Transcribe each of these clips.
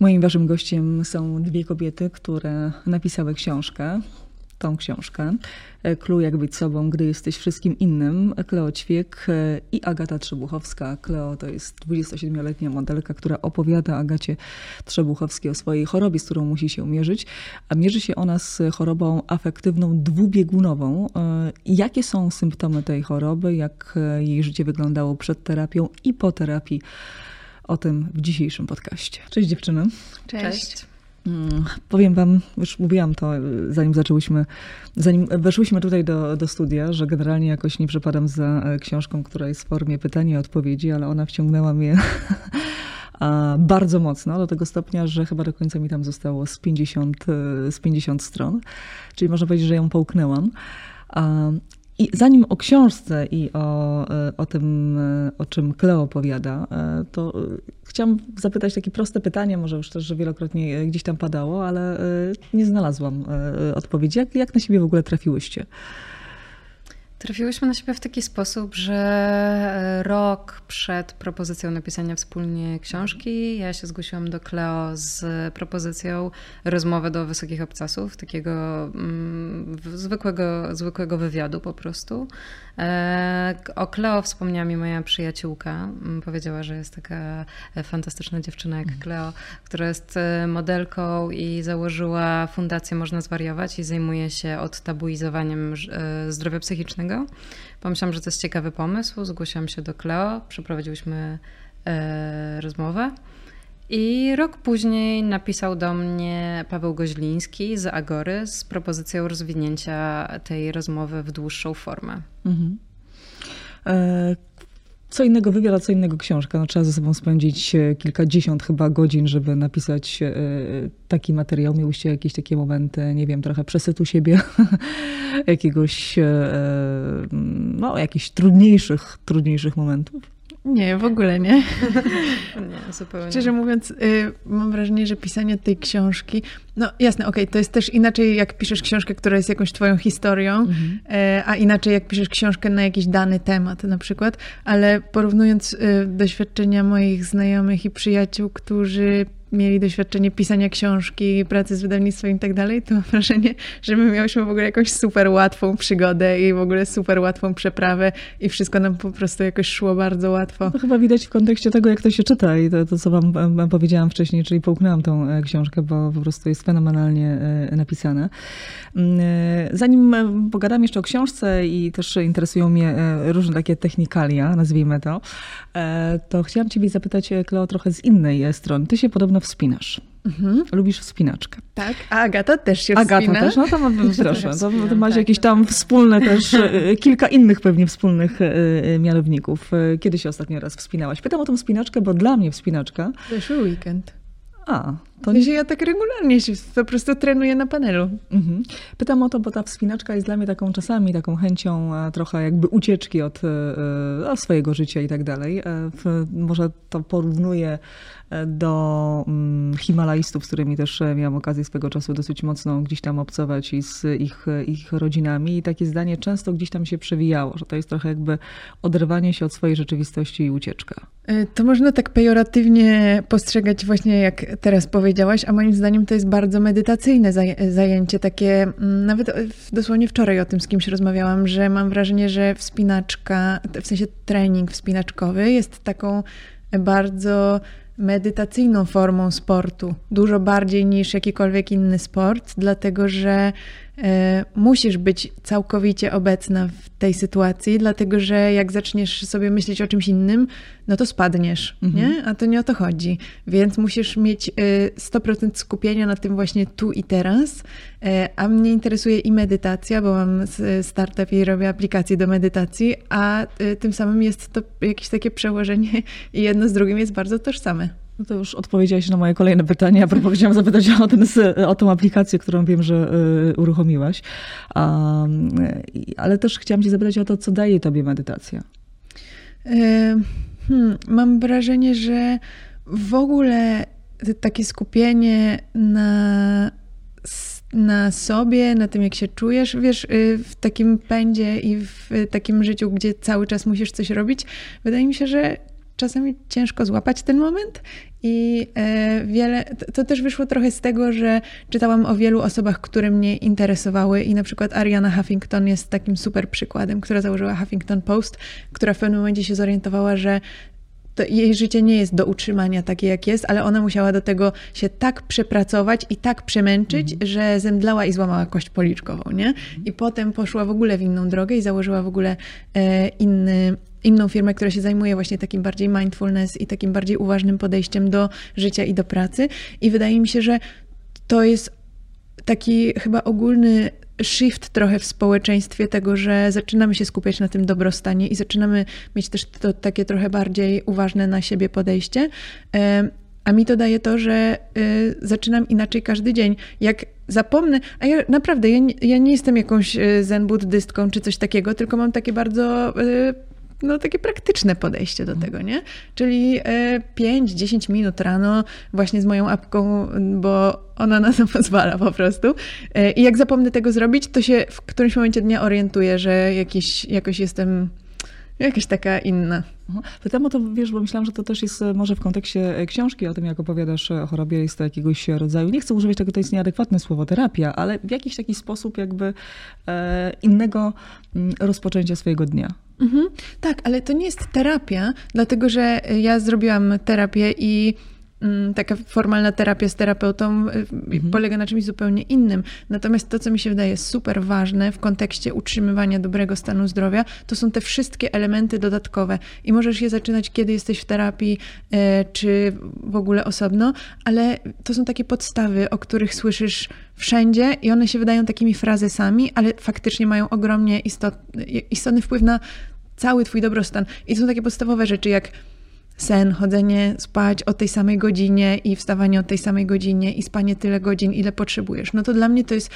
Moim waszym gościem są dwie kobiety, które napisały książkę, tą książkę. Klu Jak być sobą, gdy jesteś wszystkim innym. Kleo Ćwiek i Agata Trzebuchowska. Kleo to jest 27-letnia modelka, która opowiada Agacie Trzebuchowskiej o swojej chorobie, z którą musi się mierzyć. A mierzy się ona z chorobą afektywną dwubiegunową. Jakie są symptomy tej choroby? Jak jej życie wyglądało przed terapią i po terapii? O tym w dzisiejszym podcaście. Cześć dziewczyny. Cześć. Cześć. Mm, powiem wam, już mówiłam to, zanim zaczęłyśmy, zanim weszłyśmy tutaj do, do studia, że generalnie jakoś nie przepadam za e, książką, która jest w formie pytania i odpowiedzi, ale ona wciągnęła mnie bardzo mocno, do tego stopnia, że chyba do końca mi tam zostało z 50, e, z 50 stron. Czyli można powiedzieć, że ją połknęłam. I zanim o książce i o, e, o tym, e, o czym Kleo opowiada, e, to chciałam zapytać takie proste pytanie, może już też, wielokrotnie gdzieś tam padało, ale nie znalazłam odpowiedzi. Jak, jak na siebie w ogóle trafiłyście? Trafiłyśmy na siebie w taki sposób, że rok przed propozycją napisania wspólnie książki, ja się zgłosiłam do Kleo z propozycją rozmowy do wysokich obcasów, takiego mm, zwykłego, zwykłego wywiadu po prostu. E, o Kleo wspomniała mi moja przyjaciółka. Mm, powiedziała, że jest taka fantastyczna dziewczyna jak Kleo, która jest e, modelką i założyła fundację Można Zwariować i zajmuje się odtabuizowaniem e, zdrowia psychicznego. Pomyślałam, że to jest ciekawy pomysł. Zgłosiłam się do Kleo, przeprowadziłyśmy rozmowę. I rok później napisał do mnie Paweł Goźliński z Agory z propozycją rozwinięcia tej rozmowy w dłuższą formę. Mhm. E, co innego wywiad, a co innego książka. No, trzeba ze sobą spędzić e, kilkadziesiąt chyba godzin, żeby napisać e, taki materiał. Miałyście jakieś takie momenty, nie wiem, trochę przesytu siebie, jakiegoś, no, jakichś trudniejszych, trudniejszych momentów? Nie, w ogóle nie. nie, zupełnie. Szczerze mówiąc, y, mam wrażenie, że pisanie tej książki, no jasne, okej, okay, to jest też inaczej, jak piszesz książkę, która jest jakąś twoją historią, mhm. y, a inaczej, jak piszesz książkę na jakiś dany temat na przykład, ale porównując y, doświadczenia moich znajomych i przyjaciół, którzy mieli doświadczenie pisania książki, pracy z wydawnictwem i tak dalej, to mam wrażenie, że my miałyśmy w ogóle jakąś super łatwą przygodę i w ogóle super łatwą przeprawę i wszystko nam po prostu jakoś szło bardzo łatwo. To chyba widać w kontekście tego, jak to się czyta i to, to co wam powiedziałam wcześniej, czyli połknęłam tą e, książkę, bo po prostu jest fenomenalnie e, napisane. Mm, e, zanim pogadam jeszcze o książce i też interesują mnie różne takie technikalia, nazwijmy to, to chciałam ciebie zapytać, Kleo, trochę z innej strony. Ty się podobno wspinasz. Mhm. Lubisz wspinaczkę. Tak, a Agata też się Agata wspina. też, no to proszę, to, to masz tak, jakieś tam wspólne też, e, kilka innych pewnie wspólnych e, e, mianowników. Kiedy się ostatnio raz wspinałaś? Pytam o tą wspinaczkę, bo dla mnie wspinaczka... Zeszły weekend. A, to nie... ja tak regularnie się po prostu trenuję na panelu. Mhm. Pytam o to, bo ta wspinaczka jest dla mnie taką czasami taką chęcią trochę jakby ucieczki od, od swojego życia i tak dalej. Może to porównuję do mm, Himalajstów, z którymi też e, miałam okazję swego czasu dosyć mocno gdzieś tam obcować i z ich, ich rodzinami. I takie zdanie często gdzieś tam się przewijało, że to jest trochę jakby oderwanie się od swojej rzeczywistości i ucieczka. E, to można tak pejoratywnie postrzegać właśnie jak teraz powiedziałaś, a moim zdaniem to jest bardzo medytacyjne zajęcie, takie mm, nawet dosłownie wczoraj o tym z kimś rozmawiałam, że mam wrażenie, że wspinaczka, w sensie trening wspinaczkowy jest taką bardzo medytacyjną formą sportu, dużo bardziej niż jakikolwiek inny sport, dlatego że E, musisz być całkowicie obecna w tej sytuacji, dlatego że jak zaczniesz sobie myśleć o czymś innym, no to spadniesz, mhm. nie? A to nie o to chodzi. Więc musisz mieć 100% e, skupienia na tym właśnie tu i teraz. E, a mnie interesuje i medytacja, bo mam startup i robię aplikacje do medytacji, a tym samym jest to jakieś takie przełożenie i jedno z drugim jest bardzo tożsame. No to już odpowiedziałaś na moje kolejne pytanie. Ja propos chciałam zapytać o, ten, o tą aplikację, którą wiem, że y, uruchomiłaś. Um, ale też chciałam cię zapytać o to, co daje tobie medytacja. Hmm, mam wrażenie, że w ogóle takie skupienie na, na sobie, na tym, jak się czujesz, wiesz, y, w takim pędzie i w takim życiu, gdzie cały czas musisz coś robić, wydaje mi się, że czasami ciężko złapać ten moment i e, wiele, to, to, też wyszło trochę z tego, że czytałam o wielu osobach, które mnie interesowały i na przykład Ariana Huffington jest takim super przykładem, która założyła Huffington Post, która w pewnym momencie się zorientowała, że jej życie nie jest do utrzymania takie, jak jest, ale ona musiała do tego się tak przepracować i tak przemęczyć, mhm. że zemdlała i złamała kość policzkową, nie? I potem poszła w ogóle w inną drogę i założyła w ogóle e, inny inną firmę, która się zajmuje właśnie takim bardziej mindfulness i takim bardziej uważnym podejściem do życia i do pracy. I wydaje mi się, że to jest taki chyba ogólny shift trochę w społeczeństwie tego, że zaczynamy się skupiać na tym dobrostanie i zaczynamy mieć też to takie trochę bardziej uważne na siebie podejście. A mi to daje to, że y, zaczynam inaczej każdy dzień. Jak zapomnę, a ja naprawdę, ja nie, ja nie jestem jakąś y, zen buddystką czy coś takiego, tylko mam takie bardzo no, takie praktyczne podejście do tego, nie? Czyli 5-10 e, minut rano właśnie z moją apką, bo ona na to pozwala po prostu. E, I jak zapomnę tego zrobić, to się w którymś momencie dnia orientuję, że jakiś, jakoś jestem jakaś taka inna. Pytam o to, wiesz, bo myślałam, że to też jest e, może w kontekście książki o tym, jak opowiadasz o chorobie, jest to jakiegoś rodzaju, nie chcę używać tego, to jest nieadekwatne słowo, terapia, ale w jakiś taki sposób jakby innego mm, rozpoczęcia swojego dnia. Mhm. Tak, ale to nie jest terapia, dlatego że ja zrobiłam terapię i taka formalna terapia z terapeutą y, mhm. polega na czymś zupełnie innym. Natomiast to, co mi się wydaje super ważne w kontekście utrzymywania dobrego stanu zdrowia, to są te wszystkie elementy dodatkowe. I możesz je zaczynać, kiedy jesteś w terapii, e, czy w ogóle osobno, ale to są takie podstawy, o których słyszysz wszędzie i one się wydają takimi frazesami, ale faktycznie mają ogromnie istotny, istotny wpływ na cały twój dobrostan. I to są takie podstawowe rzeczy jak sen, chodzenie spać o tej samej godzinie i wstawanie o tej samej godzinie i spanie tyle godzin, ile potrzebujesz. No to dla mnie to jest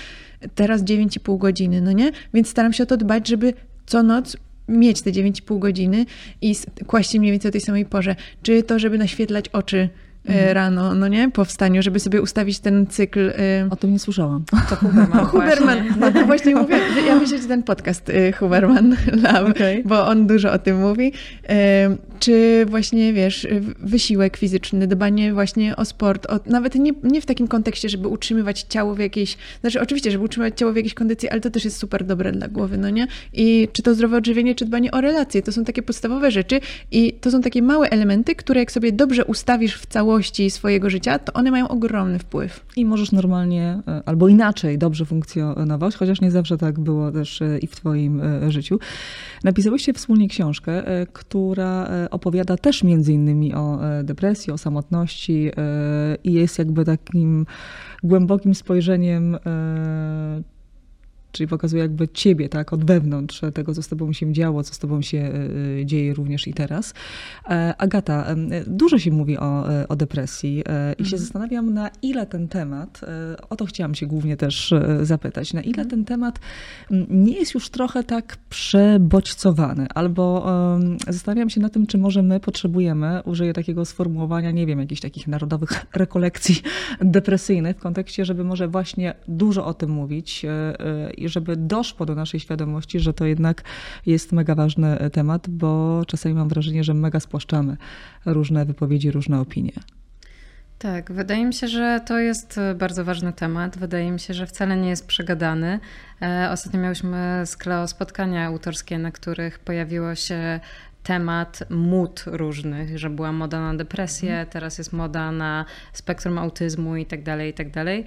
teraz 9,5 godziny, no nie? Więc staram się o to dbać, żeby co noc mieć te 9,5 godziny i kłaść się mniej więcej o tej samej porze. Czy to, żeby naświetlać oczy mhm. rano, no nie, po wstaniu, żeby sobie ustawić ten cykl. E, o tym nie słyszałam. To Huberman. Huberman, no to właśnie mówię, ja myślę, że ten podcast e, Huberman Lab, okay. bo on dużo o tym mówi. Czy właśnie, wiesz, wysiłek fizyczny, dbanie właśnie o sport, o, nawet nie, nie w takim kontekście, żeby utrzymywać ciało w jakiejś, znaczy oczywiście, żeby utrzymywać ciało w jakiejś kondycji, ale to też jest super dobre dla głowy, no nie? I czy to zdrowe odżywienie, czy dbanie o relacje, to są takie podstawowe rzeczy i to są takie małe elementy, które jak sobie dobrze ustawisz w całości, całości swojego życia, to one mają ogromny wpływ. I możesz normalnie e, albo inaczej dobrze funkcjonować, chociaż nie zawsze tak było też e, i w Twoim e, życiu. Napisałyście wspólnie książkę, która opowiada też między innymi o depresji, o samotności i jest jakby takim głębokim spojrzeniem czyli pokazuje jakby ciebie, tak, od wewnątrz tego, co z tobą się działo, co z tobą się e, dzieje również i teraz. E, Agata, dużo się mówi o, e, o depresji i się mhm. zastanawiam, na ile ten temat, o to chciałam się głównie też zapytać, na ile mhm. ten temat nie jest już trochę tak przebodźcowany, albo zastanawiam się na tym, czy może my potrzebujemy, użyję takiego sformułowania, nie wiem, jakichś takich narodowych rekolekcji depresyjnych w kontekście, żeby może właśnie dużo o tym mówić i żeby doszło do naszej świadomości, że to jednak jest mega ważny temat, bo czasami mam wrażenie, że mega spłaszczamy różne wypowiedzi, różne opinie. Tak, wydaje mi się, że to jest bardzo ważny temat. Wydaje mi się, że wcale nie jest przegadany. E, ostatnio miałyśmy z Kleo spotkania autorskie, na których pojawiło się temat mód różnych, że była moda na depresję, mhm. teraz jest moda na spektrum autyzmu i tak dalej, i tak dalej.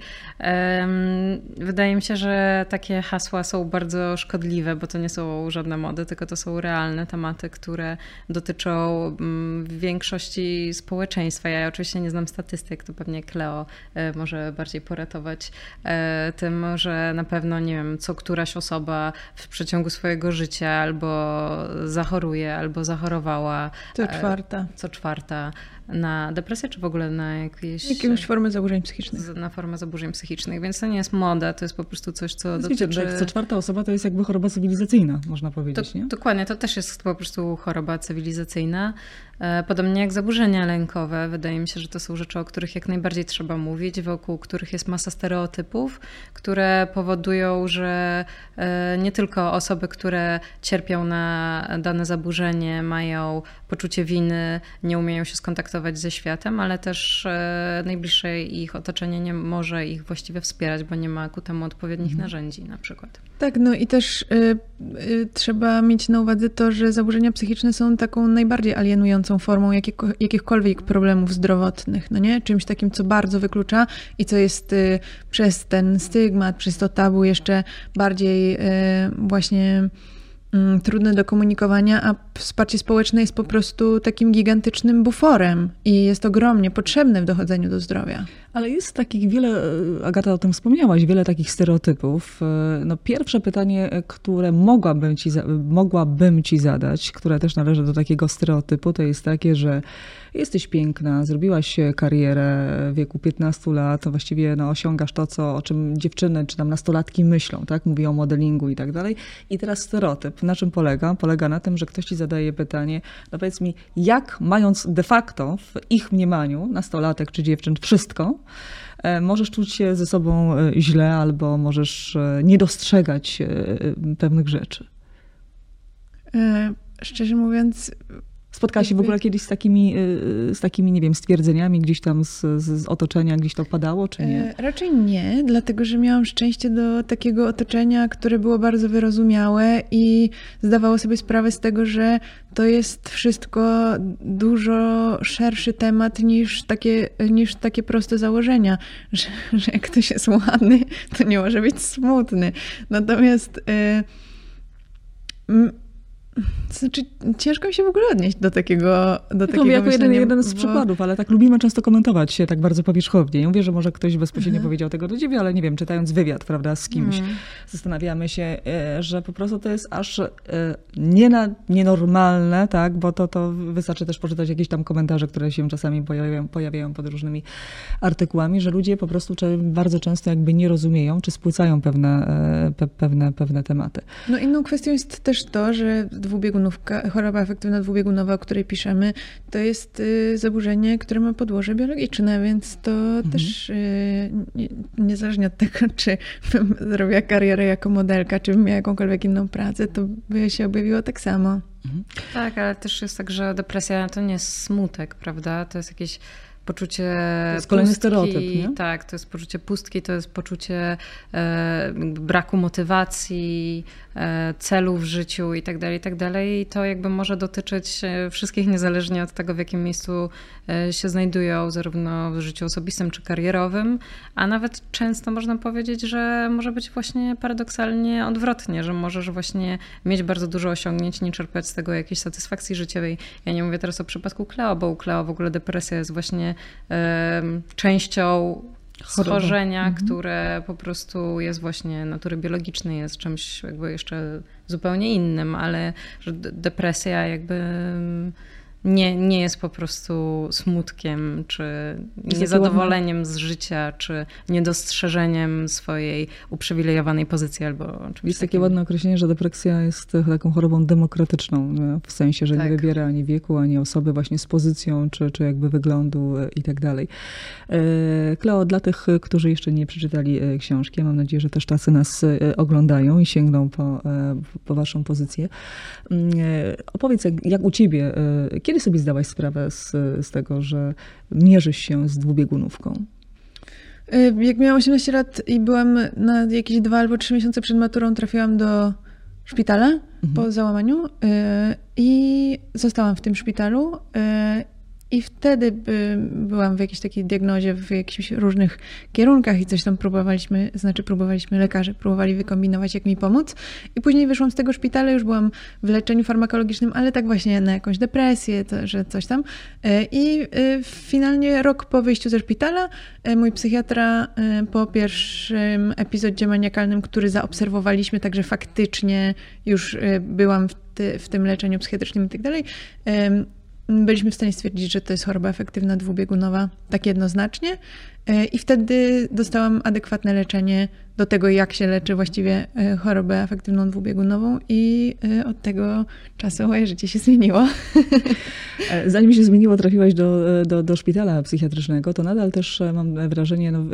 Wydaje mi się, że takie hasła są bardzo szkodliwe, bo to nie są żadne mody, tylko to są realne tematy, które dotyczą mm, większości społeczeństwa. Ja oczywiście nie znam statystyk, to pewnie Kleo e, może bardziej poratować e, tym, że na pewno, nie wiem, co któraś osoba w przeciągu swojego życia albo zachoruje, albo zachorowała. Co e, czwarta. Co czwarta na depresję, czy w ogóle na jakieś... Jakąś formę zaburzeń psychicznych. Na formę zaburzeń psychicznych, więc to nie jest moda, to jest po prostu coś, co Wiecie, dotyczy... co czwarta osoba to jest jakby choroba cywilizacyjna, można powiedzieć, to, nie? Dokładnie, to też jest po prostu choroba cywilizacyjna. E, podobnie jak zaburzenia lękowe. Wydaje mi się, że to są rzeczy, o których jak najbardziej trzeba mówić, wokół których jest masa stereotypów, które powodują, że e, nie tylko osoby, które cierpią na dane zaburzenie, mają poczucie winy, nie umieją się skontaktować ze światem, ale też e, najbliższe ich otoczenie nie może ich właściwie wspierać, bo nie ma ku temu odpowiednich mhm. narzędzi na przykład. Tak, no i też y, y, trzeba mieć na uwadze to, że zaburzenia psychiczne są taką najbardziej alienującą formą jakiego, jakichkolwiek problemów zdrowotnych, no nie? Czymś takim, co bardzo wyklucza i co jest y, przez ten stygmat, przez to tabu jeszcze bardziej właśnie trudne do komunikowania, a wsparcie społeczne jest po prostu takim gigantycznym buforem i jest ogromnie potrzebne w dochodzeniu do zdrowia. Ale jest takich wiele, e, Agata o tym wspomniałaś, wiele takich stereotypów. E, no pierwsze pytanie, e, które mogłabym ci, mogłabym ci zadać, które też należy do takiego stereotypu, to jest takie, że jesteś piękna, zrobiłaś karierę w wieku 15 lat, to właściwie no, osiągasz to, co, o czym dziewczyny czy tam nastolatki myślą, tak? Mówią o modelingu i tak dalej. I teraz stereotyp, na czym polega? Polega na tym, że ktoś ci zadaje pytanie, no powiedz mi, jak mając de facto w ich mniemaniu nastolatek czy dziewczyn wszystko, E, możesz czuć się ze sobą e, źle albo możesz e, nie dostrzegać pewnych rzeczy. Szczerze mówiąc, Spotkałaś się w ogóle kiedyś z takimi, y, z takimi nie wiem, stwierdzeniami gdzieś tam z, z, otoczenia, gdzieś to padało, czy nie? E, raczej nie, dlatego że miałam szczęście do takiego otoczenia, które było bardzo wyrozumiałe i zdawało sobie sprawę z tego, że to jest wszystko dużo szerszy temat niż takie, niż takie proste założenia, że, że jak ktoś jest ładny, to nie może być smutny. Natomiast... Yy, znaczy, ciężko mi się w ogóle odnieść do takiego do takiego jako jeden, jeden z bo... przykładów, ale tak lubimy często komentować się tak bardzo powierzchownie. Nie mówię, że może ktoś bezpośrednio mhm. powiedział tego do ciebie, ale nie wiem, czytając wywiad, prawda, z kimś, mhm. zastanawiamy się, e, że po prostu to jest aż e, nie na, nienormalne, tak, bo to, to wystarczy też poczytać jakieś tam komentarze, które się czasami pojawiają, pojawiają pod różnymi artykułami, że ludzie po prostu bardzo często jakby nie rozumieją, czy spłycają pewne, e, pe, pewne, pewne tematy. No inną kwestią jest też to, że dwubiegunówka, choroba afektywna dwubiegunowa, o której piszemy, to jest y, zaburzenie, które ma podłoże biologiczne, więc to mhm. też y, niezależnie od tego, czy bym zrobiła karierę jako modelka, czy bym miała jakąkolwiek inną pracę, to by się objawiło tak samo. Mhm. Tak, ale też jest tak, że depresja to nie jest smutek, prawda? To jest jakieś poczucie to jest kolejny pustki, stereotyp, nie? Tak, to jest poczucie pustki, to jest poczucie e, braku motywacji, e, celów w życiu i tak dalej, i tak dalej. I to jakby może dotyczyć e, wszystkich niezależnie od tego, w jakim miejscu e, się znajdują, zarówno w życiu osobistym czy karierowym, a nawet często można powiedzieć, że może być właśnie paradoksalnie odwrotnie, że możesz właśnie mieć bardzo dużo osiągnięć, nie czerpać z tego jakiejś satysfakcji życiowej. Ja nie mówię teraz o przypadku Kleo, bo u Kleo w ogóle depresja jest właśnie częścią schorzenia, mhm. które po prostu jest właśnie natury biologicznej, jest czymś jakby jeszcze zupełnie innym, ale że depresja jakby nie, nie jest po prostu smutkiem, czy niezadowoleniem z życia, czy niedostrzeżeniem swojej uprzywilejowanej pozycji albo czymś Jest takie ładne określenie, że depresja jest taką chorobą demokratyczną, w sensie, że tak. nie wybiera ani wieku, ani osoby właśnie z pozycją, czy, czy jakby wyglądu e, i tak dalej. E, Kleo, dla tych, którzy jeszcze nie przeczytali e, książki, mam nadzieję, że też czasy nas oglądają i sięgną po, po waszą pozycję. Mm, opowiedz, jak, jak u ciebie, kiedy kiedy sobie zdałaś sprawę z, z tego, że mierzysz się z dwubiegunówką? Jak miałam 18 lat i byłam na jakieś dwa albo trzy miesiące przed maturą, trafiłam do szpitala mhm. po załamaniu y, i zostałam w tym szpitalu. Y, i wtedy by, byłam w jakiejś takiej diagnozie, w jakichś różnych kierunkach i coś tam próbowaliśmy, znaczy próbowaliśmy, lekarze próbowali wykombinować, jak mi pomóc. I później wyszłam z tego szpitala, już byłam w leczeniu farmakologicznym, ale tak właśnie na jakąś depresję, to, że coś tam. E, I e, finalnie rok po wyjściu ze szpitala, e, mój psychiatra po pierwszym epizodzie maniakalnym, który zaobserwowaliśmy, także faktycznie już byłam w, ty, w tym leczeniu psychiatrycznym i tak dalej, byliśmy w stanie stwierdzić, że to jest choroba efektywna dwubiegunowa tak jednoznacznie. E, I wtedy dostałam adekwatne leczenie do tego, jak się leczy właściwie e, chorobę afektywną dwubiegunową i e, od tego czasu moje życie się zmieniło. E, zanim się zmieniło, trafiłaś do, do, do szpitala psychiatrycznego, to nadal też mam wrażenie, no,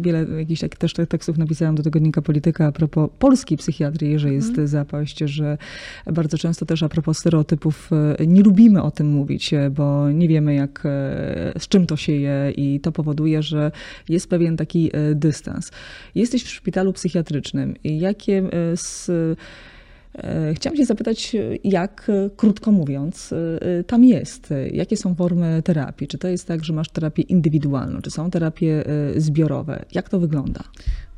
wiele jakichś tak, też tekstów napisałam do tygodnika Polityka a propos polskiej psychiatrii, że jest mhm. zapaść, że bardzo często też a propos stereotypów nie lubimy o tym mówić, bo nie wiemy jak, z czym to się je i to powoduje, że jest pewien taki dystans. Jesteś w szpitalu psychiatrycznym. Jakie e, z e, Chciałam Cię zapytać, jak, e, krótko mówiąc, tam jest? Jakie są formy terapii? Czy to jest tak, że masz terapię indywidualną? Czy są terapie zbiorowe? Jak to wygląda?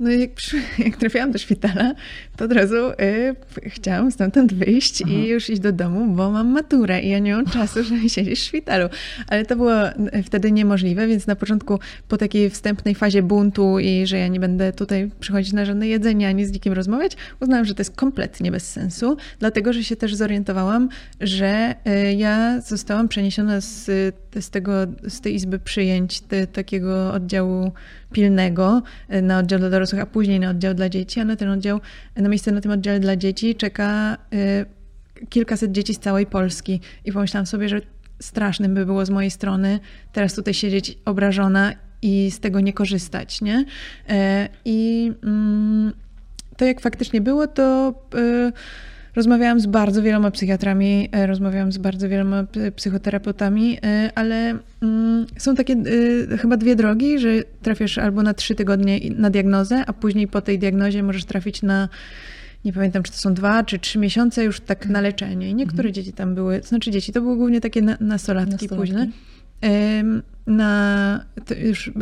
No jak, jak trafiłam do szpitala, to od razu y, chciałam stamtąd wyjść Aha. i już iść do domu, bo mam maturę i ja nie mam czasu, żeby siedzieć w szpitalu. Ale to było wtedy niemożliwe, więc na początku po takiej wstępnej fazie buntu i że ja nie będę tutaj przychodzić na żadne jedzenie ani z nikim rozmawiać, uznałam, że to jest kompletnie bez sensu, dlatego że się też zorientowałam, że y, ja zostałam przeniesiona z, z, tego, z tej izby przyjęć, te, takiego oddziału pilnego y, na oddział dla dorosłych, a później na oddział dla dzieci, a na ten oddział, na miejsce na tym oddziale dla dzieci czeka y, kilkaset dzieci z całej Polski. I pomyślałam sobie, że strasznym by było z mojej strony teraz tutaj siedzieć obrażona i z tego nie korzystać, nie? I mm, to jak faktycznie było, to Rozmawiałam z bardzo wieloma psychiatrami, e, rozmawiałam z bardzo wieloma psychoterapeutami, e, ale mm, są takie chyba dwie drogi, że trafiasz albo na trzy tygodnie na diagnozę, a później po tej diagnozie możesz trafić na nie pamiętam, czy to są dwa czy trzy miesiące już tak na leczenie. I niektóre mhm. dzieci tam były, znaczy dzieci, to były głównie takie nastolatki, nastolatki. późne. Na, już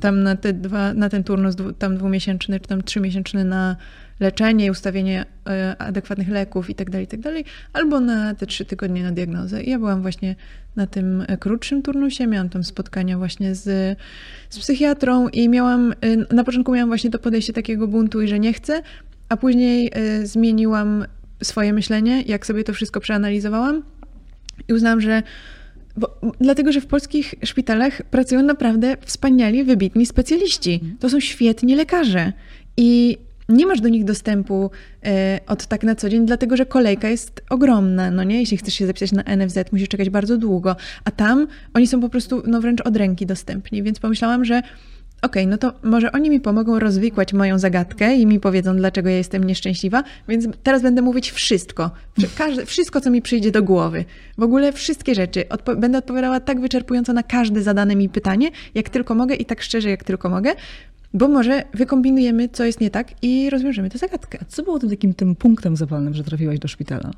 tam na, te dwa, na ten turnus tam dwumiesięczny, czy tam trzymiesięczny na leczenie, ustawienie e, adekwatnych leków itd., tak itd., tak albo na te trzy tygodnie na diagnozę. I ja byłam właśnie na tym krótszym turnusie, miałam tam spotkania właśnie z, z psychiatrą i miałam, e, na początku miałam właśnie to podejście takiego buntu i że nie chcę, a później e, zmieniłam swoje myślenie, jak sobie to wszystko przeanalizowałam i uznałam, że bo, dlatego, że w polskich szpitalach pracują naprawdę wspaniali, wybitni specjaliści. To są świetni lekarze. I nie masz do nich dostępu e, od tak na co dzień, dlatego że kolejka jest ogromna, no nie? Jeśli chcesz się zapisać na NFZ, musisz czekać bardzo długo, a tam oni są po prostu no wręcz od ręki dostępni, więc pomyślałam, że okej, okay, no to może oni mi pomogą rozwikłać moją zagadkę i mi powiedzą, dlaczego ja jestem nieszczęśliwa, więc teraz będę mówić wszystko. Każde, wszystko, co mi przyjdzie do głowy. W ogóle wszystkie rzeczy. Odpo będę odpowiadała tak wyczerpująco na każde zadane mi pytanie, jak tylko mogę i tak szczerze, jak tylko mogę, bo może wykombinujemy, co jest nie tak i rozwiążemy tę zagadkę. A co było tym takim tym punktem zapalnym, że trafiłaś do szpitala?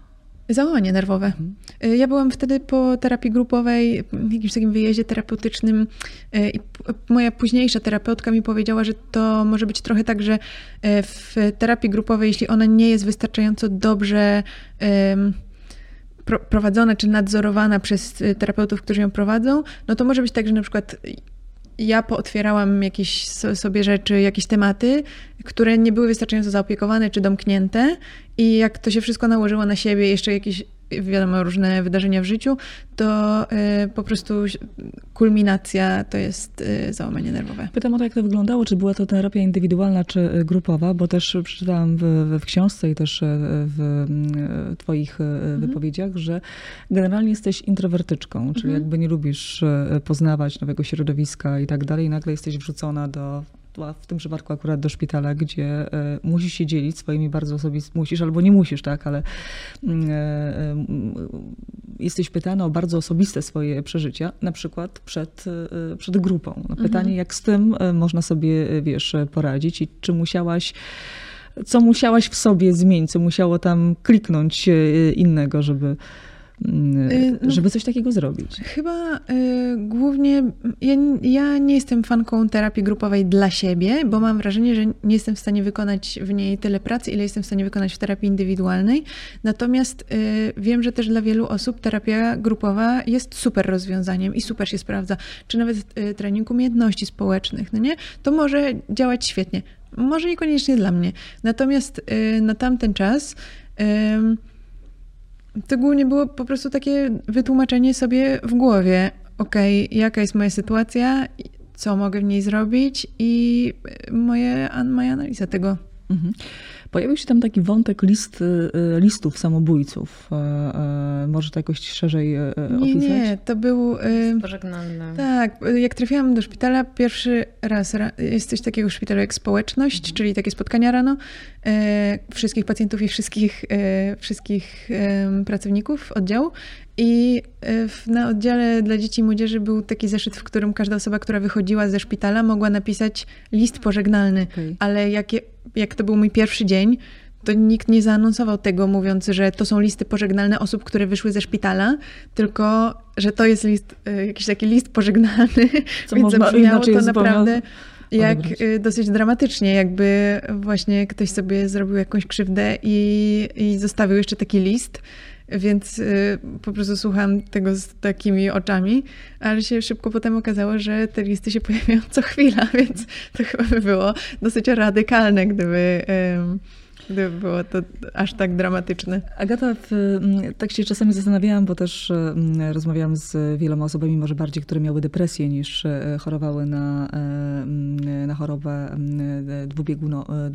Załamanie nerwowe. Mhm. Ja byłam wtedy po terapii grupowej, jakimś takim wyjeździe terapeutycznym y, i moja późniejsza terapeutka mi powiedziała, że to może być trochę tak, że y, w terapii grupowej, jeśli ona nie jest wystarczająco dobrze prowadzona czy nadzorowana przez y, terapeutów, którzy ją prowadzą, no to może być tak, że na przykład ja pootwierałam jakieś sobie rzeczy, jakieś tematy, które nie były wystarczająco zaopiekowane czy domknięte i jak to się wszystko nałożyło na siebie, jeszcze jakieś wiadomo, różne wydarzenia w życiu, to y, po prostu kulminacja to jest y, załamanie nerwowe. Pytam o to, jak to wyglądało, czy była to terapia indywidualna, czy y, grupowa, bo też przeczytałam w, w książce i też w twoich mhm. wypowiedziach, że generalnie jesteś introwertyczką, czyli mhm. jakby nie lubisz poznawać nowego środowiska i tak dalej, nagle jesteś wrzucona do w tym przypadku akurat do szpitala, gdzie e, musisz się dzielić swoimi bardzo osobistymi, musisz albo nie musisz, tak, ale mm, e, e, jesteś pytana o bardzo osobiste swoje przeżycia, na przykład przed, przed grupą. No, pytanie, mhm. jak z tym można sobie, wiesz, poradzić i czy musiałaś co musiałaś w sobie zmienić, co musiało tam kliknąć innego, żeby, żeby coś takiego zrobić? Chyba y, głównie ja, ja, nie jestem fanką terapii grupowej dla siebie, bo mam wrażenie, że nie jestem w stanie wykonać w niej tyle pracy, ile jestem w stanie wykonać w terapii indywidualnej. Natomiast y, wiem, że też dla wielu osób terapia grupowa jest super rozwiązaniem i super się sprawdza. Czy nawet y, trening umiejętności społecznych, no nie? To może działać świetnie. Może niekoniecznie dla mnie. Natomiast y, na tamten czas to głównie było po prostu takie wytłumaczenie sobie w głowie, okej, okay, jaka jest moja sytuacja, co mogę w niej zrobić i moje, moja analiza tego. Mhm. Pojawił się tam taki wątek list, y, listów samobójców. E, może to jakoś szerzej e, nie, opisać? Nie, to był... List pożegnalny. Tak, jak trafiłam do szpitala pierwszy raz, jest coś takiego w szpitalu jak społeczność, mhm. czyli takie spotkania rano e, wszystkich pacjentów i wszystkich, wszystkich pracowników oddziału i na oddziale dla dzieci i młodzieży był taki zeszyt, w którym każda osoba, która wychodziła ze szpitala, mogła napisać list pożegnalny. Okay. Ale jak, jak to był mój pierwszy dzień, to nikt nie zaanonsował tego, mówiąc, że to są listy pożegnalne osób, które wyszły ze szpitala, tylko że to jest list, e, jakiś taki list pożegnalny, Co więc zabrzmiało to naprawdę jak odebrać. E, dosyć dramatycznie, jakby właśnie ktoś sobie zrobił jakąś krzywdę i, i zostawił jeszcze taki list. Więc y, po prostu słucham tego z takimi oczami, ale się szybko potem okazało, że te listy się pojawiają co chwila, więc to chyba by było dosyć radykalne, gdyby gdyby było to aż tak dramatyczne. Agata, mm, tak się czasami zastanawiałam, bo też mm, rozmawiałam z wieloma osobami, może bardziej, które miały depresję niż e, chorowały na, e, mm, na chorobę dwubieguno, e,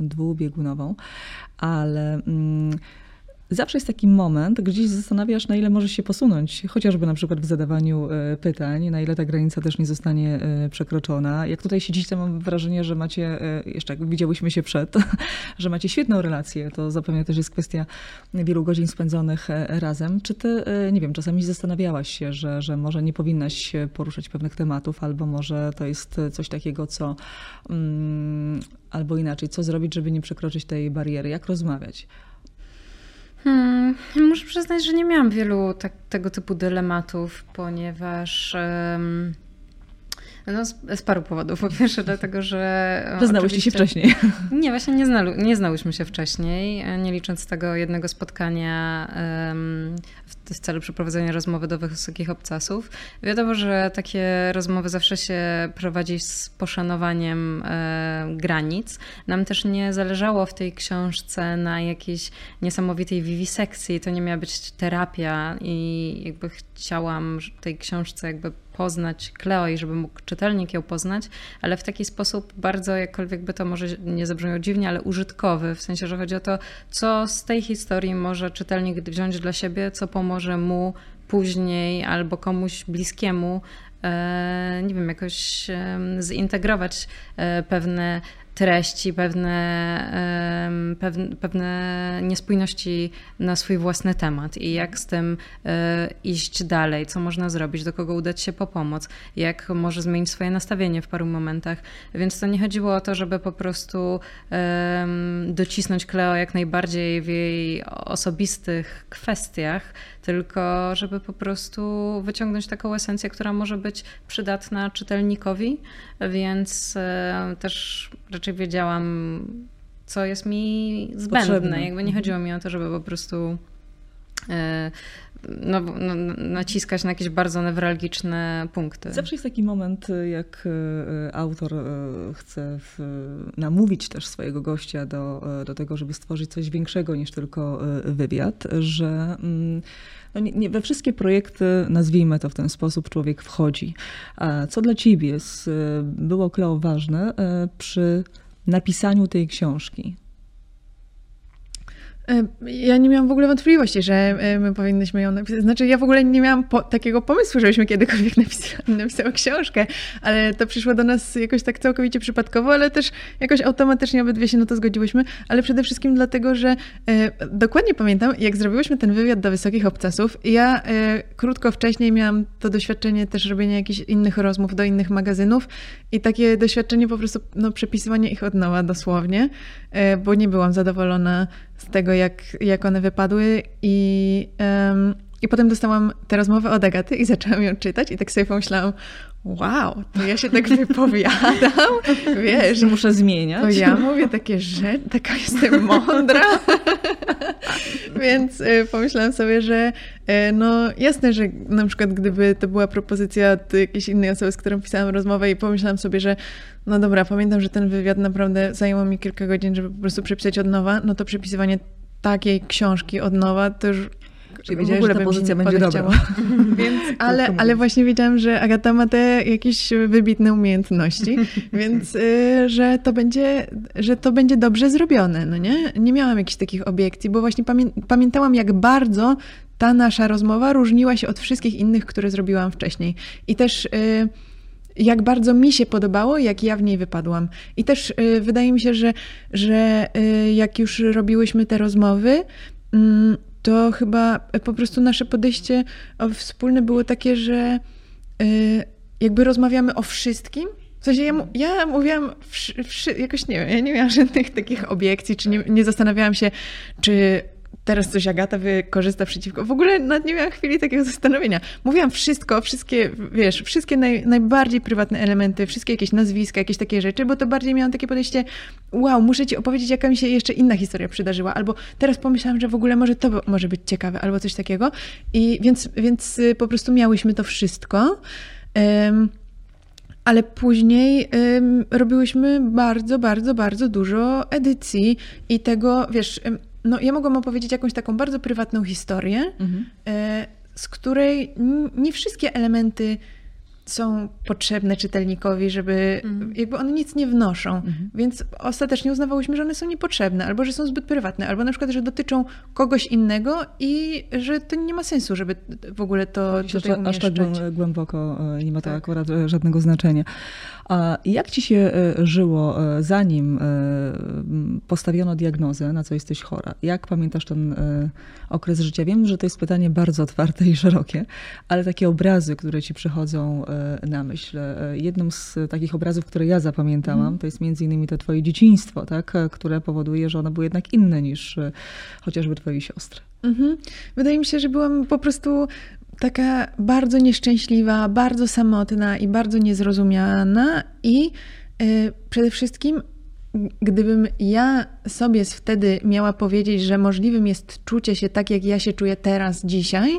dwubiegunową, ale Zawsze jest taki moment, gdzie zastanawiasz, na ile możesz się posunąć, chociażby na przykład w zadawaniu e, pytań, na ile ta granica też nie zostanie e, przekroczona. Jak tutaj siedzicie, mam wrażenie, że macie, e, jeszcze jak widziałyśmy się przed, że macie świetną relację. To zapewne też jest kwestia wielu godzin spędzonych razem. Czy ty, nie wiem, czasami zastanawiałaś się, że, że może nie powinnaś poruszać pewnych tematów, albo może to jest coś takiego, co, mm, albo inaczej, co zrobić, żeby nie przekroczyć tej bariery? Jak rozmawiać? Hmm, muszę przyznać, że nie miałam wielu tak, tego typu dylematów, ponieważ. Um, no, z, z, paru powodów. Po pierwsze, dlatego, że. Znałyście się wcześniej. Nie, właśnie nie, znalu, nie znałyśmy się wcześniej, nie licząc tego jednego spotkania um, w, w, celu przeprowadzenia rozmowy do wysokich obcasów. Wiadomo, że takie rozmowy zawsze się prowadzi z poszanowaniem e, granic. Nam też nie zależało w tej książce na jakiejś niesamowitej wiwisekcji. To nie miała być terapia i jakby chciałam w tej książce jakby poznać Cleo i żeby mógł czytelnik ją poznać, ale w taki sposób bardzo, jakkolwiek by to może nie zabrzmiało dziwnie, ale użytkowy, w sensie, że chodzi o to, co z tej historii może czytelnik wziąć dla siebie, co pomoże mu później albo komuś bliskiemu e, nie wiem, jakoś zintegrować e, pewne treści, pewne, pewne, pewne niespójności na swój własny temat. I jak z tym e, iść dalej, co można zrobić, do kogo udać się po pomoc, jak może zmienić swoje nastawienie w paru momentach. Więc to nie chodziło o to, żeby po prostu docisnąć Kleo jak najbardziej w jej osobistych kwestiach, tylko żeby po prostu wyciągnąć taką esencję, która może być przydatna czytelnikowi, więc e, też raczej wiedziałam, co jest mi zbędne. Potrzebne. Jakby nie mhm. chodziło mi o to, żeby po prostu no, no, naciskać na jakieś bardzo newralgiczne punkty. Zawsze jest taki moment, jak e, autor chce w, namówić też swojego gościa do, do tego, żeby stworzyć coś większego niż tylko wywiad, że mm, no nie, nie, we wszystkie projekty, nazwijmy to w ten sposób, człowiek wchodzi. Co dla ciebie było, Kleo, ważne e, przy napisaniu tej książki? Ja nie miałam w ogóle wątpliwości, że my powinnyśmy ją napisać. Znaczy, ja w ogóle nie miałam po, takiego pomysłu, żebyśmy kiedykolwiek napisały, napisały książkę, ale to przyszło do nas jakoś tak całkowicie przypadkowo, ale też jakoś automatycznie obydwie się na to zgodziłyśmy, ale przede wszystkim dlatego, że e, dokładnie pamiętam, jak zrobiłyśmy ten wywiad do Wysokich Obcasów, ja e, krótko wcześniej miałam to doświadczenie też robienia jakichś innych rozmów do innych magazynów i takie doświadczenie po prostu, no, przepisywanie ich od nowa dosłownie, e, bo nie byłam zadowolona z tego, jak, jak one wypadły i, um, i potem dostałam tę rozmowę od Agaty i zaczęłam ją czytać i tak sobie pomyślałam, wow, to ja się tak wypowiadam, wiesz. Muszę zmieniać. To ja mówię takie rzeczy, taka jestem mądra. Więc y, pomyślałam sobie, że y, no jasne, że na przykład gdyby to była propozycja od jakiejś innej osoby, z którą pisałam rozmowę i pomyślałam sobie, że no dobra, pamiętam, że ten wywiad naprawdę zajęło mi kilka godzin, żeby po prostu przepisać od nowa, no to przepisywanie takiej książki od nowa to już Czyli wiedziałeś, że ta pozycja będzie dobra. Więc, ale, ale właśnie wiedziałam, że Agata ma te jakieś wybitne umiejętności, więc y, że, to będzie, że to będzie dobrze zrobione, no nie? Nie miałam jakichś takich obiekcji, bo właśnie pamię pamiętałam, jak bardzo ta nasza rozmowa różniła się od wszystkich innych, które zrobiłam wcześniej. I też... Y, jak bardzo mi się podobało, jak ja w niej wypadłam. I też y, wydaje mi się, że, że y, jak już robiłyśmy te rozmowy, mm, to chyba po prostu nasze podejście o, wspólne było takie, że y, jakby rozmawiamy o wszystkim. W sensie ja, ja mówiłam wszy, wszy, jakoś nie wiem, ja nie miałam żadnych takich obiekcji, czy nie, nie zastanawiałam się, czy teraz coś Agata wykorzysta przeciwko. W ogóle nawet nie miałam chwili takiego zastanowienia. Mówiłam wszystko, wszystkie, wiesz, wszystkie naj, najbardziej prywatne elementy, wszystkie jakieś nazwiska, jakieś takie rzeczy, bo to bardziej miałam takie podejście, wow, muszę ci opowiedzieć, jaka mi się jeszcze inna historia przydarzyła, albo teraz pomyślałam, że w ogóle może to może być ciekawe, albo coś takiego. I więc, więc y, po prostu miałyśmy to wszystko. Em, ale później ym, robiłyśmy bardzo, bardzo, bardzo dużo edycji i tego, wiesz, no ja mogłam opowiedzieć jakąś taką bardzo prywatną historię, Mhm. e, z której nie wszystkie elementy są potrzebne czytelnikowi, żeby Mhm. jakby one nic nie wnoszą. Mhm. Więc ostatecznie uznawałyśmy, że one są niepotrzebne, albo że są zbyt prywatne, albo na przykład, że dotyczą kogoś innego i że to nie ma sensu, żeby w ogóle to Myślę, tutaj że aż tak umieszczać. głę- głęboko e, nie ma to Tak. akurat e, żadnego znaczenia. A jak ci się e, żyło, zanim postawiono diagnozę, na co jesteś chora? Jak pamiętasz ten okres życia? Wiem, że to jest pytanie bardzo otwarte i szerokie, ale takie obrazy, które ci przychodzą na myśl. E, Jednym z takich obrazów, które ja zapamiętałam, Mhm. to jest między innymi to twoje dzieciństwo, tak? e, które powoduje, że ono było jednak inne niż e, chociażby twojej siostry. Mhm. Wydaje mi się, że byłam po prostu taka bardzo nieszczęśliwa, bardzo samotna i bardzo niezrozumiana i y, przede wszystkim gdybym ja sobie wtedy miała powiedzieć, że możliwym jest czucie się tak, jak ja się czuję teraz, dzisiaj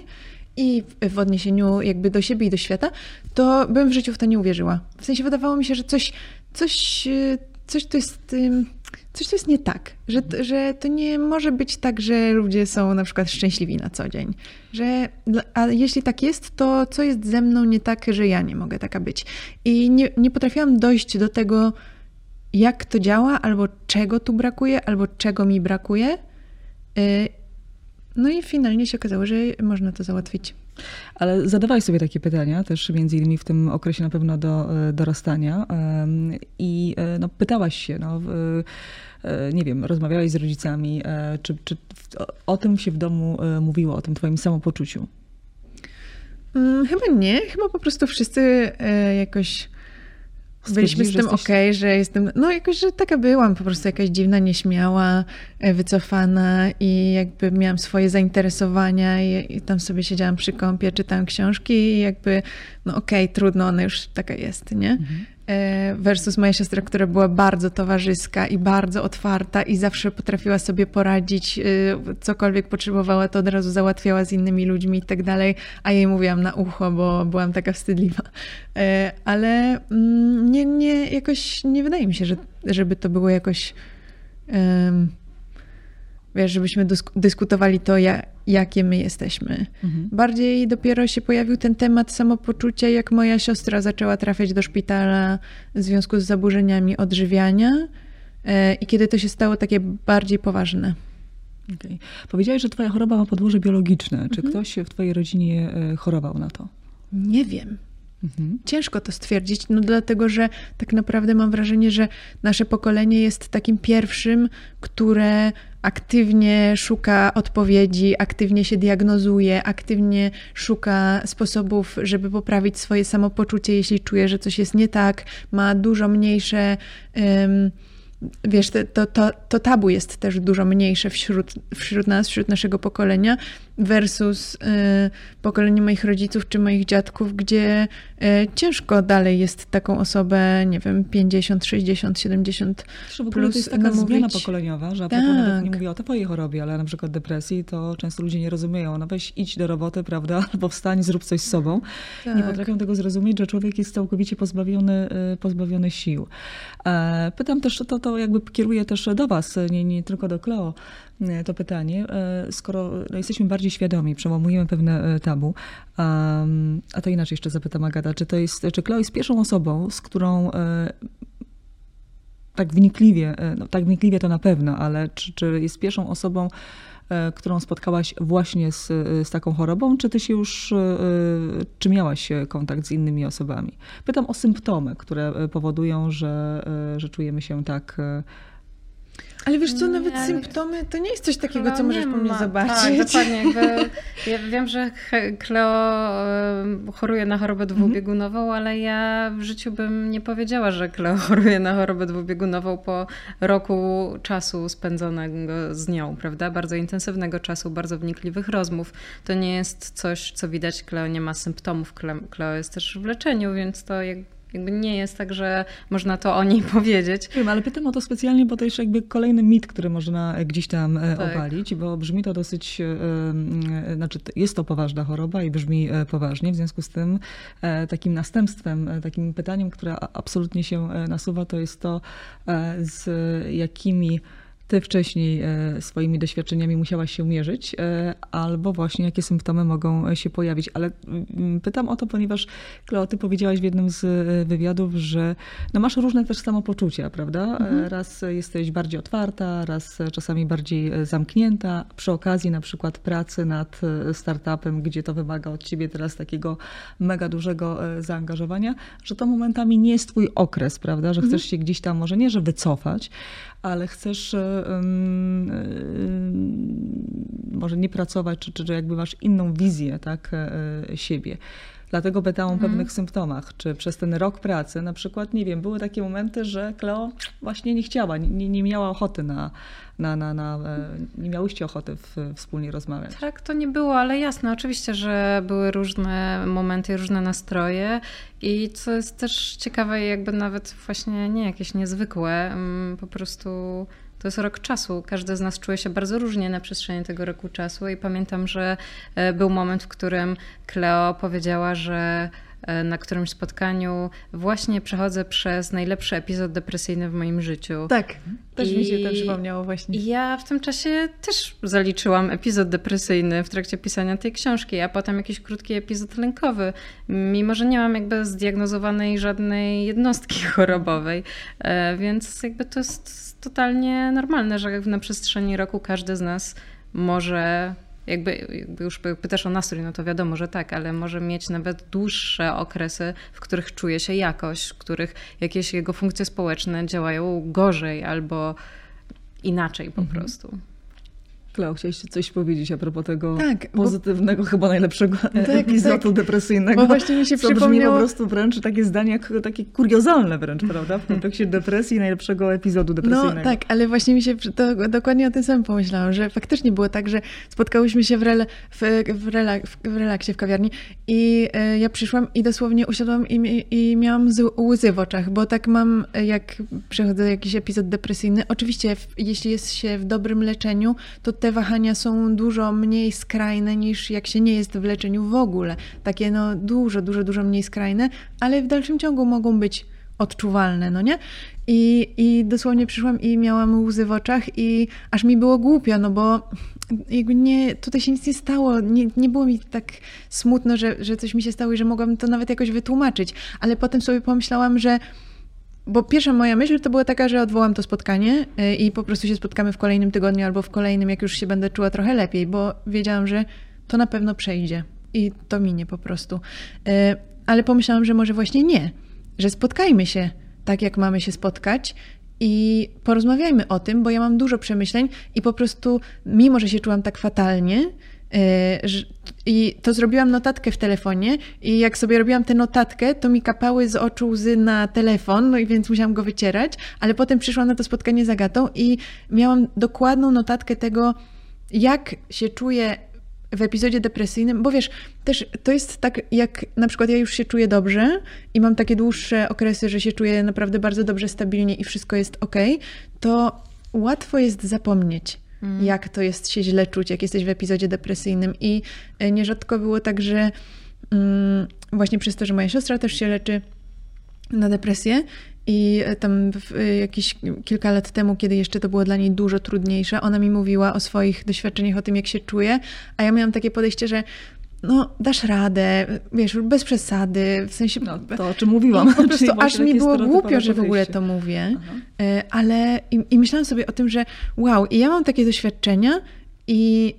i w, odniesieniu jakby do siebie i do świata, to bym w życiu w to nie uwierzyła. W sensie wydawało mi się, że coś, coś, y, coś to jest... ym, Coś to jest nie tak, że, że to nie może być tak, że ludzie są na przykład szczęśliwi na co dzień. Że, a jeśli tak jest, to co jest ze mną nie tak, że ja nie mogę taka być. I nie, nie potrafiłam dojść do tego, jak to działa, albo czego tu brakuje, albo czego mi brakuje. No i finalnie się okazało, że można to załatwić. Ale zadawałeś sobie takie pytania, też między innymi w tym okresie na pewno do e, dorastania i e, no, pytałaś się, no, e, nie wiem, rozmawiałaś z rodzicami, czy, czy o, tym się w domu mówiło, o tym twoim samopoczuciu? Mm, Chyba nie, chyba po prostu wszyscy jakoś byliśmy z tym jesteś- okej, że jestem, no jakoś, że taka byłam, po prostu jakaś dziwna, nieśmiała, e, wycofana i jakby miałam swoje zainteresowania i, i tam sobie siedziałam przy kąpie, czytałam książki i jakby, no okej, trudno, ona już taka jest, nie? Mhm. E, Versus moja siostra, która była bardzo towarzyska i bardzo otwarta i zawsze potrafiła sobie poradzić, e, cokolwiek potrzebowała, to od razu załatwiała z innymi ludźmi i tak dalej, a jej mówiłam na ucho, bo byłam taka wstydliwa. E, Ale mm, nie, nie, jakoś nie wydaje mi się, że, żeby to było jakoś em, wiesz, żebyśmy dysk- dyskutowali to, ja, jakie my jesteśmy. Mhm. Bardziej dopiero się pojawił ten temat samopoczucia, jak moja siostra zaczęła trafiać do szpitala w związku z zaburzeniami odżywiania e, i kiedy to się stało takie bardziej poważne. Okej. Powiedziałeś, że twoja choroba ma podłoże biologiczne. Czy Mhm. ktoś w twojej rodzinie e, chorował na to? Nie wiem. Mhm. Ciężko to stwierdzić, no dlatego, że tak naprawdę mam wrażenie, że nasze pokolenie jest takim pierwszym, które aktywnie szuka odpowiedzi, aktywnie się diagnozuje, aktywnie szuka sposobów, żeby poprawić swoje samopoczucie, jeśli czuje, że coś jest nie tak, ma dużo mniejsze. em, Wiesz, to, to, to tabu jest też dużo mniejsze wśród, wśród nas, wśród naszego pokolenia, versus y, pokolenie moich rodziców czy moich dziadków, gdzie y, ciężko dalej jest taką osobę, nie wiem, 50, 60, 70. Że w ogóle Plus to jest taka namówić- zmiana pokoleniowa, że Tak. nawet nie mówię o twojej chorobie, ale na przykład depresji, to często ludzie nie rozumieją. No weź idź do roboty, prawda, albo wstań, zrób coś z sobą. Nie Tak. potrafią tego zrozumieć, że człowiek jest całkowicie pozbawiony, y, pozbawiony sił. E, Pytam też, to, to jakby kieruję też do was, nie, nie tylko do Kleo. E, to pytanie, e, skoro no, jesteśmy bardziej świadomi, przełamujemy pewne e, tabu, a, to inaczej jeszcze zapytam Agata, czy to jest, czy Chloe jest pierwszą osobą, z którą tak wnikliwie, no tak wnikliwie to na pewno, ale czy, czy jest pierwszą osobą, którą spotkałaś właśnie z, z taką chorobą, czy ty się już, czy miałaś kontakt z innymi osobami? Pytam o symptomy, które powodują, że, że czujemy się tak ale wiesz co, nawet nie, symptomy to nie jest coś takiego, co możesz po mnie ma. zobaczyć. Tak, dokładnie. Jakby, ja wiem, że Kleo choruje na chorobę mhm. dwubiegunową, ale ja w życiu bym nie powiedziała, że Kleo choruje na chorobę dwubiegunową po roku czasu spędzonego z nią, prawda? Bardzo intensywnego czasu, bardzo wnikliwych rozmów. To nie jest coś, co widać. Kleo nie ma symptomów. Kleo jest też w leczeniu, więc to jakby jakby nie jest tak, że można to o niej powiedzieć. Wiem, ale pytam o to specjalnie, bo to jest jakby kolejny mit, który można gdzieś tam e, tak. obalić, bo brzmi to dosyć, e, e, znaczy jest to poważna choroba i brzmi poważnie, w związku z tym takim następstwem, takim pytaniem, które absolutnie się nasuwa, to jest to, z jakimi ty wcześniej e, swoimi doświadczeniami musiałaś się mierzyć, e, albo właśnie jakie symptomy mogą się pojawić. Ale mm, pytam o to, ponieważ Kleo, ty powiedziałaś w jednym z e, wywiadów, że no masz różne też samopoczucia, prawda? Mhm. Raz jesteś bardziej otwarta, raz czasami bardziej zamknięta. Przy okazji na przykład pracy nad startupem, gdzie to wymaga od ciebie teraz takiego mega dużego zaangażowania, że to momentami nie jest twój okres, prawda? Że chcesz mhm. się gdzieś tam, może nie, że wycofać, ale chcesz może nie pracować, czy, czy jakby masz inną wizję tak, e, siebie. Dlatego pytałam o pewnych symptomach. Czy przez ten rok pracy, na przykład, nie wiem, były takie momenty, że Kleo właśnie nie chciała, nie, nie miała ochoty na, na, na, na, e, nie miałyście ochoty w, wspólnie rozmawiać. Tak, to nie było, ale jasne, oczywiście, że były różne momenty, różne nastroje i co jest też ciekawe, jakby nawet właśnie nie jakieś niezwykłe, mm, po prostu to jest rok czasu. Każdy z nas czuje się bardzo różnie na przestrzeni tego roku czasu i pamiętam, że e, był moment, w którym Cleo powiedziała, że e, na którymś spotkaniu właśnie przechodzę przez najlepszy epizod depresyjny w moim życiu. Tak, też I mi się to przypomniało właśnie. Ja w tym czasie też zaliczyłam epizod depresyjny w trakcie pisania tej książki, a potem jakiś krótki epizod lękowy, mimo że nie mam jakby zdiagnozowanej żadnej jednostki chorobowej, e, więc jakby to jest totalnie normalne, że na przestrzeni roku każdy z nas może jakby, jakby już pytasz o nastrój, no to wiadomo, że tak, ale może mieć nawet dłuższe okresy, w których czuje się jakoś, w których jakieś jego funkcje społeczne działają gorzej albo inaczej po mhm. prostu. Klau, chciałeś coś powiedzieć a propos tego tak, pozytywnego, bo... chyba najlepszego tak, epizodu tak. depresyjnego. Bo właśnie mi się co przypomniało... po prostu wręcz takie zdanie, jak, takie kuriozalne wręcz, prawda? W kontekście depresji najlepszego epizodu depresyjnego. No tak, ale właśnie mi się to, dokładnie o tym samym pomyślałam, że faktycznie było tak, że spotkałyśmy się w, rel, w, w, rela, w relaksie w kawiarni i e, ja przyszłam i dosłownie usiadłam i, i miałam łzy w oczach, bo tak mam, jak przechodzę jakiś epizod depresyjny. Oczywiście, jeśli jest się w dobrym leczeniu, to te te wahania są dużo mniej skrajne niż jak się nie jest w leczeniu w ogóle. Takie no dużo, dużo, dużo mniej skrajne, ale w dalszym ciągu mogą być odczuwalne, no nie? I, I dosłownie przyszłam i miałam łzy w oczach i aż mi było głupio, no bo jakby nie, tutaj się nic nie stało, nie, nie było mi tak smutno, że, że coś mi się stało i że mogłam to nawet jakoś wytłumaczyć, ale potem sobie pomyślałam, że bo pierwsza moja myśl to była taka, że odwołam to spotkanie y, i po prostu się spotkamy w kolejnym tygodniu albo w kolejnym, jak już się będę czuła trochę lepiej, bo wiedziałam, że to na pewno przejdzie i to minie po prostu. Y, ale pomyślałam, że może właśnie nie, że spotkajmy się tak, jak mamy się spotkać i porozmawiajmy o tym, bo ja mam dużo przemyśleń i po prostu, mimo że się czułam tak fatalnie, I to zrobiłam notatkę w telefonie, i jak sobie robiłam tę notatkę, to mi kapały z oczu łzy na telefon, no i więc musiałam go wycierać, ale potem przyszłam na to spotkanie z Agatą i miałam dokładną notatkę tego, jak się czuję w epizodzie depresyjnym, bo wiesz, też to jest tak, jak na przykład ja już się czuję dobrze i mam takie dłuższe okresy, że się czuję naprawdę bardzo dobrze, stabilnie i wszystko jest ok, to łatwo jest zapomnieć mm. jak to jest się źle czuć, jak jesteś w epizodzie depresyjnym. I e, nierzadko było tak, że mm, właśnie przez to, że moja siostra też się leczy, na depresję i tam jakieś kilka lat temu, kiedy jeszcze to było dla niej dużo trudniejsze, ona mi mówiła o swoich doświadczeniach, o tym, jak się czuje, a ja miałam takie podejście, że no, dasz radę, wiesz, bez przesady, w sensie... No, to o czym mówiłam. Po prostu aż mi było głupio, że w ogóle to mówię, Aha. E, ale i, i myślałam sobie o tym, że wow, i ja mam takie doświadczenia i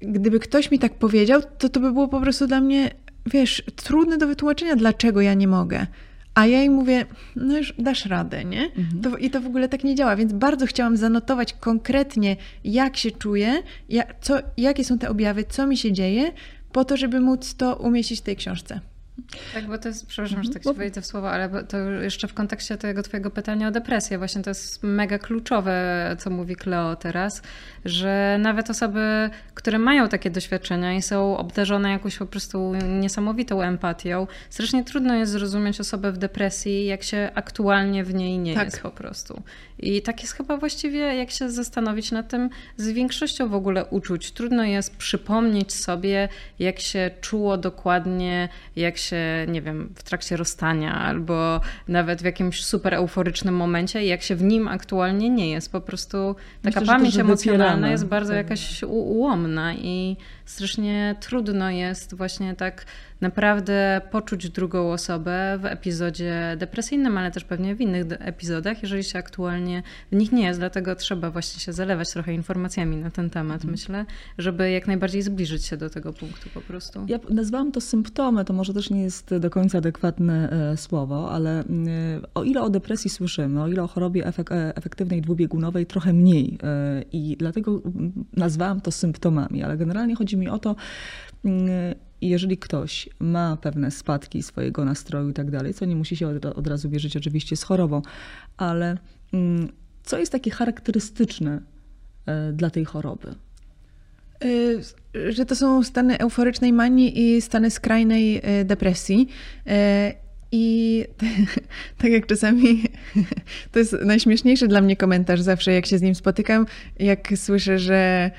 gdyby ktoś mi tak powiedział, to to by było po prostu dla mnie, wiesz, trudne do wytłumaczenia, dlaczego ja nie mogę. A ja jej mówię, no już dasz radę, nie? Mhm. To, I to w ogóle tak nie działa, więc bardzo chciałam zanotować konkretnie, jak się czuję, jak, co, jakie są te objawy, co mi się dzieje, po to, żeby móc to umieścić w tej książce. Tak, bo to jest, przepraszam, że tak się wejdę w słowo, ale to jeszcze w kontekście tego twojego pytania o depresję, właśnie to jest mega kluczowe, co mówi Kleo teraz, że nawet osoby, które mają takie doświadczenia i są obdarzone jakąś po prostu niesamowitą empatią, strasznie trudno jest zrozumieć osobę w depresji, jak się aktualnie w niej nie tak. jest po prostu. I tak jest chyba właściwie, jak się zastanowić nad tym, z większością w ogóle uczuć. Trudno jest przypomnieć sobie, jak się czuło dokładnie, jak się, nie wiem, w trakcie rozstania, albo nawet w jakimś super euforycznym momencie, jak się w nim aktualnie nie jest. Po prostu taka Myślę, pamięć emocjonalna jest bardzo tak. jakaś ułomna i strasznie trudno jest właśnie tak naprawdę poczuć drugą osobę w epizodzie depresyjnym, ale też pewnie w innych epizodach, jeżeli się aktualnie w nich nie jest. Dlatego trzeba właśnie się zalewać trochę informacjami na ten temat, mhm. myślę, żeby jak najbardziej zbliżyć się do tego punktu po prostu. Ja nazwałam to symptomy, to może też nie jest do końca adekwatne e, słowo, ale e, o ile o depresji słyszymy, o ile o chorobie e, efektywnej dwubiegunowej trochę mniej i dlatego nazwałam to symptomami, ale generalnie chodzi mi o to, i jeżeli ktoś ma pewne spadki swojego nastroju i tak dalej, co nie musi się od, od razu wierzyć oczywiście z chorobą, ale mm, co jest takie charakterystyczne e, dla tej choroby? E, że to są stany euforycznej manii i stany skrajnej e, depresji. I tak jak czasami, to jest najśmieszniejszy dla mnie komentarz zawsze, jak się z nim spotykam, jak słyszę, że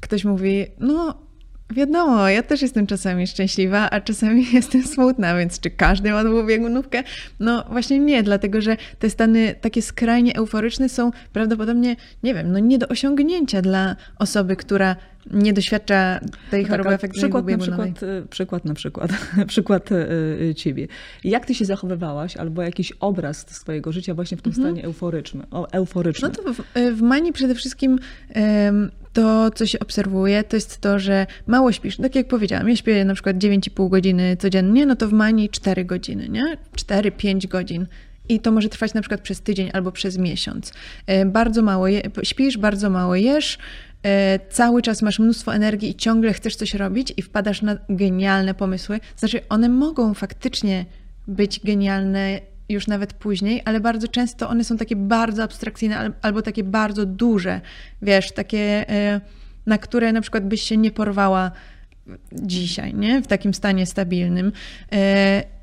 ktoś mówi, no Wiadomo, ja też jestem czasami szczęśliwa, a czasami jestem smutna, więc czy każdy ma dwubiegunówkę? No właśnie nie, dlatego że te stany takie skrajnie euforyczne są prawdopodobnie, nie wiem, no nie do osiągnięcia dla osoby, która nie doświadcza tej no choroby tak, efektywnej przykład na przykład, y, przykład na przykład, przykład y, ciebie. Jak ty się zachowywałaś, albo jakiś obraz swojego życia właśnie w tym mhm. stanie euforycznym, euforycznym? No to w, y, w manii przede wszystkim um, to, co się obserwuje, to jest to, że mało śpisz. Tak jak powiedziałam, ja śpię na przykład 9,5 godziny codziennie, no to w manii 4 godziny, nie? 4-5 godzin. I to może trwać na przykład przez tydzień albo przez miesiąc. Bardzo mało je, śpisz, bardzo mało jesz, E, cały czas masz mnóstwo energii i ciągle chcesz coś robić i wpadasz na genialne pomysły. Znaczy, one mogą faktycznie być genialne już nawet później, ale bardzo często one są takie bardzo abstrakcyjne albo takie bardzo duże, wiesz, takie, e, na które na przykład byś się nie porwała dzisiaj, nie? W takim stanie stabilnym.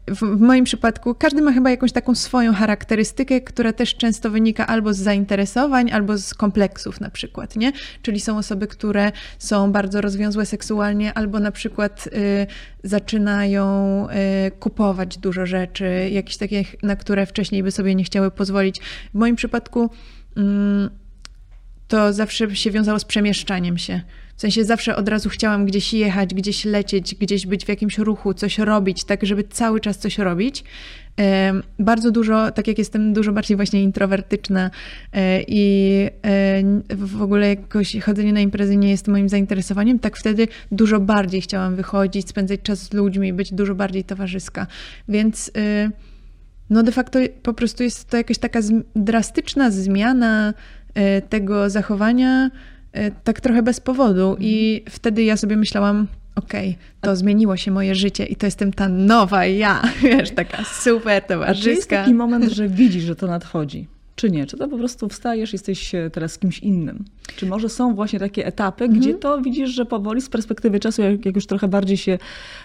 W, w, moim przypadku każdy ma chyba jakąś taką swoją charakterystykę, która też często wynika albo z zainteresowań, albo z kompleksów na przykład, nie? Czyli są osoby, które są bardzo rozwiązłe seksualnie, albo na przykład y, zaczynają y, kupować dużo rzeczy, jakieś takie, na które wcześniej by sobie nie chciały pozwolić. W moim przypadku y, to zawsze się wiązało z przemieszczaniem się. W sensie zawsze od razu chciałam gdzieś jechać, gdzieś lecieć, gdzieś być w jakimś ruchu, coś robić, tak żeby cały czas coś robić. Bardzo dużo, tak jak jestem dużo bardziej właśnie introwertyczna e, i e, w ogóle jakoś chodzenie na imprezy nie jest moim zainteresowaniem, tak wtedy dużo bardziej chciałam wychodzić, spędzać czas z ludźmi, być dużo bardziej towarzyska. Więc e, no de facto po prostu jest to jakaś taka drastyczna zmiana tego zachowania, E, tak trochę bez powodu. I mhm. wtedy ja sobie myślałam, okej, okay, to zmieniło się moje życie i to jestem ta nowa ja, wiesz, taka super towarzyska. A czy jest taki moment, że widzisz, że to nadchodzi? Czy nie? Czy to po prostu wstajesz, jesteś teraz kimś innym? Czy może są właśnie takie etapy, mhm. gdzie to widzisz, że powoli z perspektywy czasu, jak, jak, już trochę bardziej się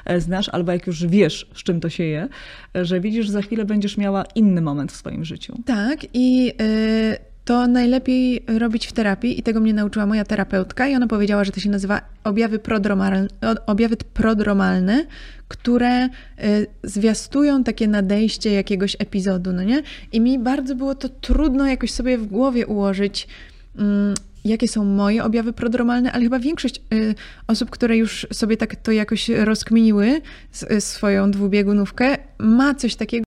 e, znasz, albo jak już wiesz, z czym to się je, że widzisz, że za chwilę będziesz miała inny moment w swoim życiu? Tak i... Yy to najlepiej robić w terapii i tego mnie nauczyła moja terapeutka i ona powiedziała, że to się nazywa objawy prodromalne, objawy prodromalne które y, zwiastują takie nadejście jakiegoś epizodu, no nie? I mi bardzo było to trudno jakoś sobie w głowie ułożyć, mm, jakie są moje objawy prodromalne, ale chyba większość y, osób, które już sobie tak to jakoś rozkminiły, swoją dwubiegunówkę, ma coś takiego,